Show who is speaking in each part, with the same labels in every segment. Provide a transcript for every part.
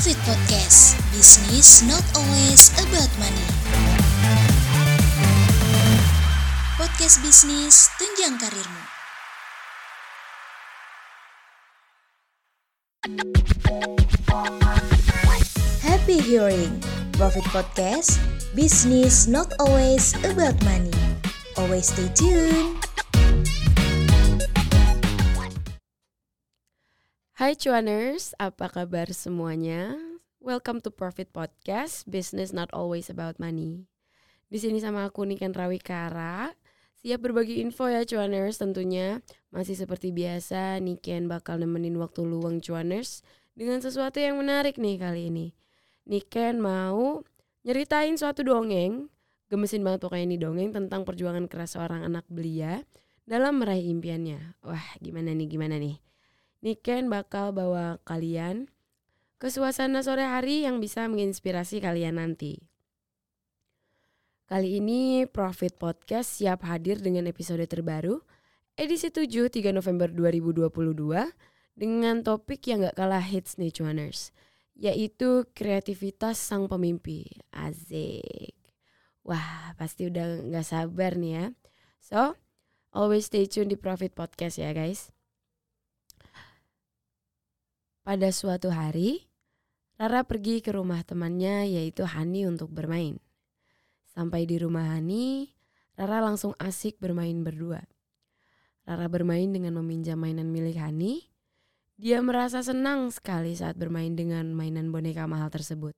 Speaker 1: Profit Podcast. Business not always about money. Podcast bisnis tunjang karirmu. Happy hearing. Profit Podcast. Business not always about money. Always stay tuned
Speaker 2: Hai cuaners, apa kabar semuanya? Welcome to Profit Podcast, business not always about money. Di sini sama aku Niken Rawikara, siap berbagi info ya cuaners tentunya. Masih seperti biasa, Niken bakal nemenin waktu luang cuaners dengan sesuatu yang menarik nih kali ini. Niken mau nyeritain suatu dongeng, gemesin banget pokoknya ini dongeng tentang perjuangan keras seorang anak belia dalam meraih impiannya. Wah, gimana nih, gimana nih? Niken bakal bawa kalian ke suasana sore hari yang bisa menginspirasi kalian nanti. Kali ini Profit Podcast siap hadir dengan episode terbaru, edisi 7 3 November 2022 dengan topik yang gak kalah hits nih cuaners, yaitu kreativitas sang pemimpi. Azik. Wah, pasti udah gak sabar nih ya. So, always stay tune di Profit Podcast ya guys. Pada suatu hari, Rara pergi ke rumah temannya yaitu Hani untuk bermain. Sampai di rumah Hani, Rara langsung asik bermain berdua. Rara bermain dengan meminjam mainan milik Hani. Dia merasa senang sekali saat bermain dengan mainan boneka mahal tersebut.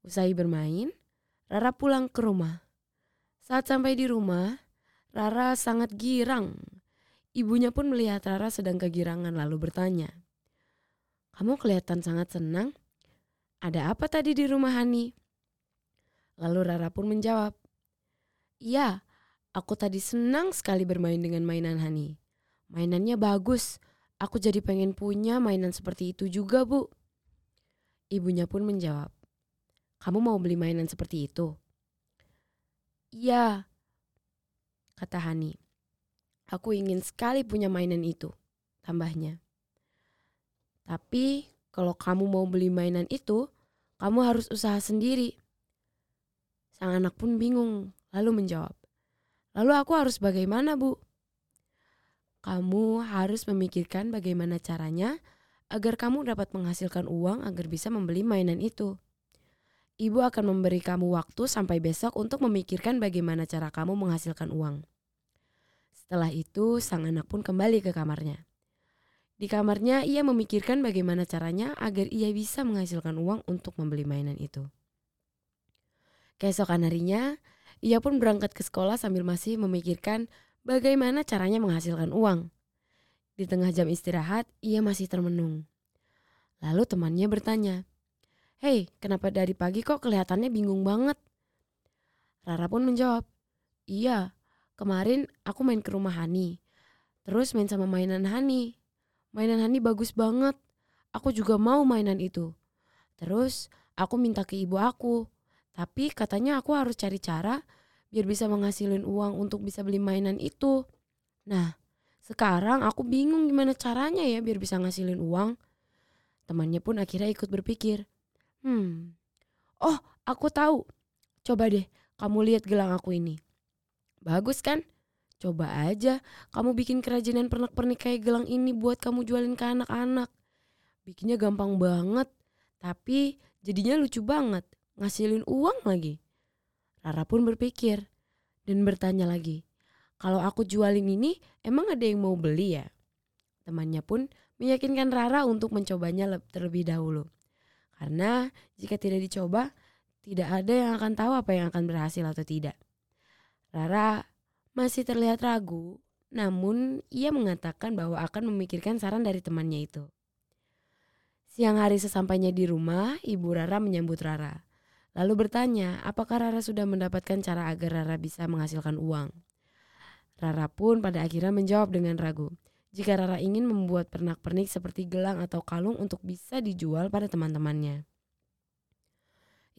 Speaker 2: Usai bermain, Rara pulang ke rumah. Saat sampai di rumah, Rara sangat girang. Ibunya pun melihat Rara sedang kegirangan lalu bertanya, kamu kelihatan sangat senang. Ada apa tadi di rumah Hani? Lalu Rara pun menjawab, Iya, aku tadi senang sekali bermain dengan mainan Hani. Mainannya bagus, aku jadi pengen punya mainan seperti itu juga bu. Ibunya pun menjawab, Kamu mau beli mainan seperti itu? Iya, kata Hani. Aku ingin sekali punya mainan itu, tambahnya. Tapi kalau kamu mau beli mainan itu, kamu harus usaha sendiri. Sang anak pun bingung, lalu menjawab, Lalu aku harus bagaimana bu? Kamu harus memikirkan bagaimana caranya agar kamu dapat menghasilkan uang agar bisa membeli mainan itu. Ibu akan memberi kamu waktu sampai besok untuk memikirkan bagaimana cara kamu menghasilkan uang. Setelah itu, sang anak pun kembali ke kamarnya. Di kamarnya ia memikirkan bagaimana caranya agar ia bisa menghasilkan uang untuk membeli mainan itu. Keesokan harinya, ia pun berangkat ke sekolah sambil masih memikirkan bagaimana caranya menghasilkan uang. Di tengah jam istirahat, ia masih termenung. Lalu temannya bertanya, Hei, kenapa dari pagi kok kelihatannya bingung banget? Rara pun menjawab, Iya, kemarin aku main ke rumah Hani. Terus main sama mainan Hani. Mainan Hani bagus banget. Aku juga mau mainan itu. Terus aku minta ke ibu aku. Tapi katanya aku harus cari cara biar bisa menghasilin uang untuk bisa beli mainan itu. Nah, sekarang aku bingung gimana caranya ya biar bisa ngasilin uang. Temannya pun akhirnya ikut berpikir. Hmm, oh aku tahu. Coba deh kamu lihat gelang aku ini. Bagus kan? Coba aja kamu bikin kerajinan pernak-pernik kayak gelang ini buat kamu jualin ke anak-anak. Bikinnya gampang banget, tapi jadinya lucu banget, ngasilin uang lagi. Rara pun berpikir dan bertanya lagi, kalau aku jualin ini emang ada yang mau beli ya? Temannya pun meyakinkan Rara untuk mencobanya terlebih dahulu. Karena jika tidak dicoba, tidak ada yang akan tahu apa yang akan berhasil atau tidak. Rara masih terlihat ragu, namun ia mengatakan bahwa akan memikirkan saran dari temannya itu. Siang hari sesampainya di rumah, Ibu Rara menyambut Rara. Lalu bertanya, apakah Rara sudah mendapatkan cara agar Rara bisa menghasilkan uang? Rara pun pada akhirnya menjawab dengan ragu. Jika Rara ingin membuat pernak-pernik seperti gelang atau kalung untuk bisa dijual pada teman-temannya.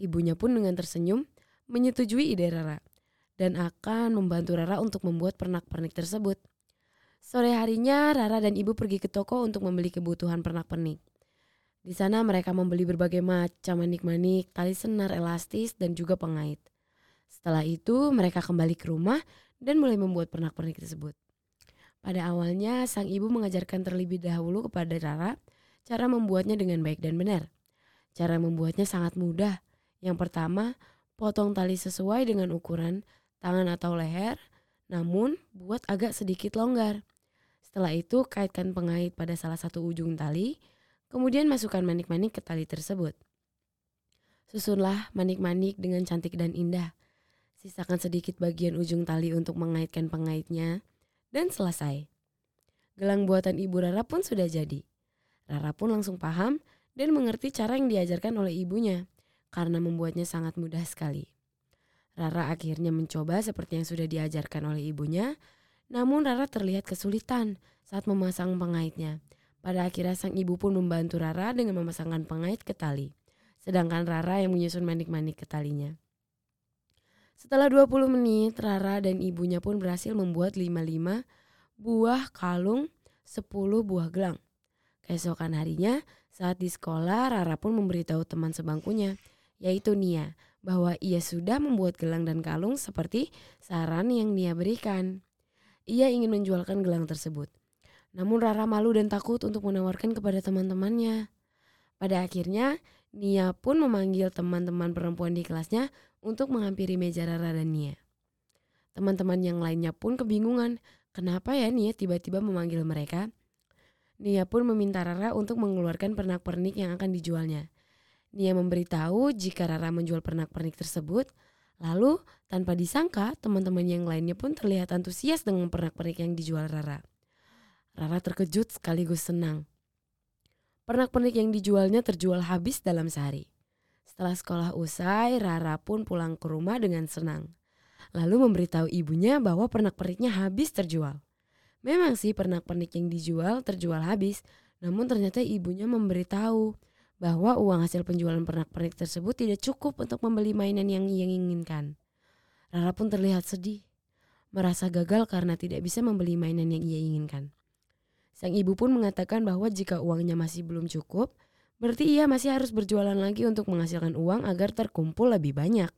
Speaker 2: Ibunya pun dengan tersenyum menyetujui ide Rara dan akan membantu Rara untuk membuat pernak-pernik tersebut. Sore harinya Rara dan ibu pergi ke toko untuk membeli kebutuhan pernak-pernik. Di sana mereka membeli berbagai macam manik-manik, tali senar elastis, dan juga pengait. Setelah itu mereka kembali ke rumah dan mulai membuat pernak-pernik tersebut. Pada awalnya sang ibu mengajarkan terlebih dahulu kepada Rara cara membuatnya dengan baik dan benar. Cara membuatnya sangat mudah. Yang pertama, potong tali sesuai dengan ukuran tangan atau leher, namun buat agak sedikit longgar. Setelah itu kaitkan pengait pada salah satu ujung tali, Kemudian masukkan manik-manik ke tali tersebut. Susunlah manik-manik dengan cantik dan indah. Sisakan sedikit bagian ujung tali untuk mengaitkan pengaitnya dan selesai. Gelang buatan ibu Rara pun sudah jadi. Rara pun langsung paham dan mengerti cara yang diajarkan oleh ibunya karena membuatnya sangat mudah sekali. Rara akhirnya mencoba seperti yang sudah diajarkan oleh ibunya, namun Rara terlihat kesulitan saat memasang pengaitnya pada akhirnya sang ibu pun membantu Rara dengan memasangkan pengait ke tali. Sedangkan Rara yang menyusun manik-manik ke talinya. Setelah 20 menit, Rara dan ibunya pun berhasil membuat 55 buah kalung 10 buah gelang. Keesokan harinya, saat di sekolah, Rara pun memberitahu teman sebangkunya, yaitu Nia, bahwa ia sudah membuat gelang dan kalung seperti saran yang Nia berikan. Ia ingin menjualkan gelang tersebut. Namun Rara malu dan takut untuk menawarkan kepada teman-temannya. Pada akhirnya, Nia pun memanggil teman-teman perempuan di kelasnya untuk menghampiri meja Rara dan Nia. Teman-teman yang lainnya pun kebingungan, kenapa ya Nia tiba-tiba memanggil mereka? Nia pun meminta Rara untuk mengeluarkan pernak-pernik yang akan dijualnya. Nia memberitahu jika Rara menjual pernak-pernik tersebut, lalu tanpa disangka teman-teman yang lainnya pun terlihat antusias dengan pernak-pernik yang dijual Rara. Rara terkejut sekaligus senang. Pernak-pernik yang dijualnya terjual habis dalam sehari. Setelah sekolah usai, Rara pun pulang ke rumah dengan senang. Lalu memberitahu ibunya bahwa pernak-perniknya habis terjual. Memang sih pernak-pernik yang dijual terjual habis, namun ternyata ibunya memberitahu bahwa uang hasil penjualan pernak-pernik tersebut tidak cukup untuk membeli mainan yang ia inginkan. Rara pun terlihat sedih, merasa gagal karena tidak bisa membeli mainan yang ia inginkan. Sang ibu pun mengatakan bahwa jika uangnya masih belum cukup, berarti ia masih harus berjualan lagi untuk menghasilkan uang agar terkumpul lebih banyak.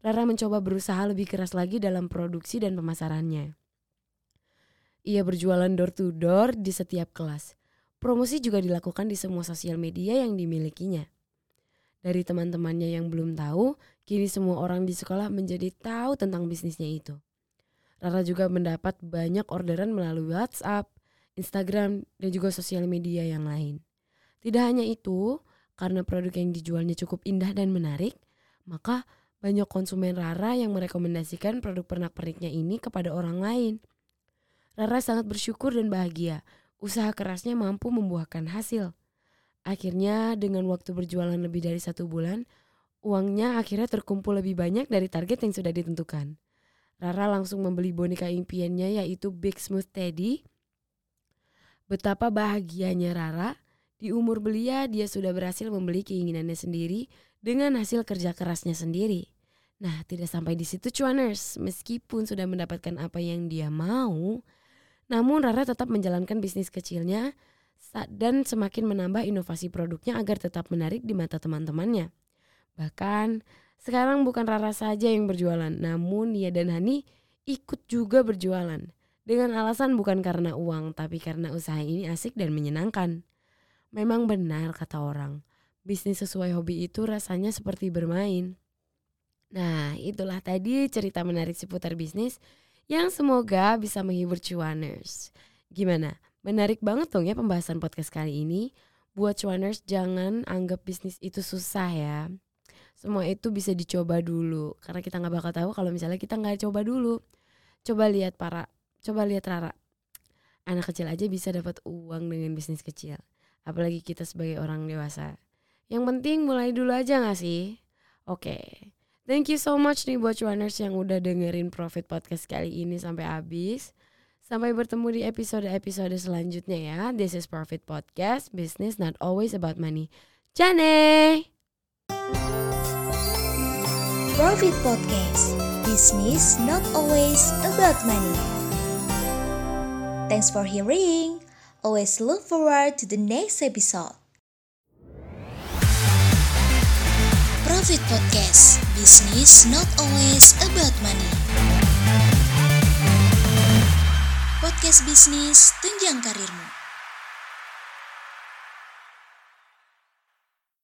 Speaker 2: Rara mencoba berusaha lebih keras lagi dalam produksi dan pemasarannya. Ia berjualan door to door di setiap kelas. Promosi juga dilakukan di semua sosial media yang dimilikinya. Dari teman-temannya yang belum tahu, kini semua orang di sekolah menjadi tahu tentang bisnisnya itu. Rara juga mendapat banyak orderan melalui WhatsApp, Instagram, dan juga sosial media yang lain. Tidak hanya itu, karena produk yang dijualnya cukup indah dan menarik, maka banyak konsumen Rara yang merekomendasikan produk pernak-perniknya ini kepada orang lain. Rara sangat bersyukur dan bahagia. Usaha kerasnya mampu membuahkan hasil. Akhirnya dengan waktu berjualan lebih dari satu bulan, uangnya akhirnya terkumpul lebih banyak dari target yang sudah ditentukan. Rara langsung membeli boneka impiannya yaitu Big Smooth Teddy Betapa bahagianya Rara, di umur belia dia sudah berhasil membeli keinginannya sendiri dengan hasil kerja kerasnya sendiri. Nah, tidak sampai di situ cuaners, meskipun sudah mendapatkan apa yang dia mau, namun Rara tetap menjalankan bisnis kecilnya dan semakin menambah inovasi produknya agar tetap menarik di mata teman-temannya. Bahkan sekarang bukan Rara saja yang berjualan, namun Nia dan Hani ikut juga berjualan. Dengan alasan bukan karena uang, tapi karena usaha ini asik dan menyenangkan. Memang benar kata orang, bisnis sesuai hobi itu rasanya seperti bermain. Nah, itulah tadi cerita menarik seputar bisnis yang semoga bisa menghibur cuaners. Gimana? Menarik banget dong ya pembahasan podcast kali ini. Buat cuaners jangan anggap bisnis itu susah ya. Semua itu bisa dicoba dulu karena kita nggak bakal tahu kalau misalnya kita nggak coba dulu. Coba lihat para Coba lihat Rara. Anak kecil aja bisa dapat uang dengan bisnis kecil. Apalagi kita sebagai orang dewasa. Yang penting mulai dulu aja gak sih? Oke. Okay. Thank you so much nih buat cuaners yang udah dengerin Profit Podcast kali ini sampai habis. Sampai bertemu di episode-episode selanjutnya ya. This is Profit Podcast, business not always about money. Jane!
Speaker 1: Profit Podcast, business not always about money. Thanks for hearing. Always look forward to the next episode. Profit Podcast. Business not always about money. Podcast bisnis tunjang karirmu.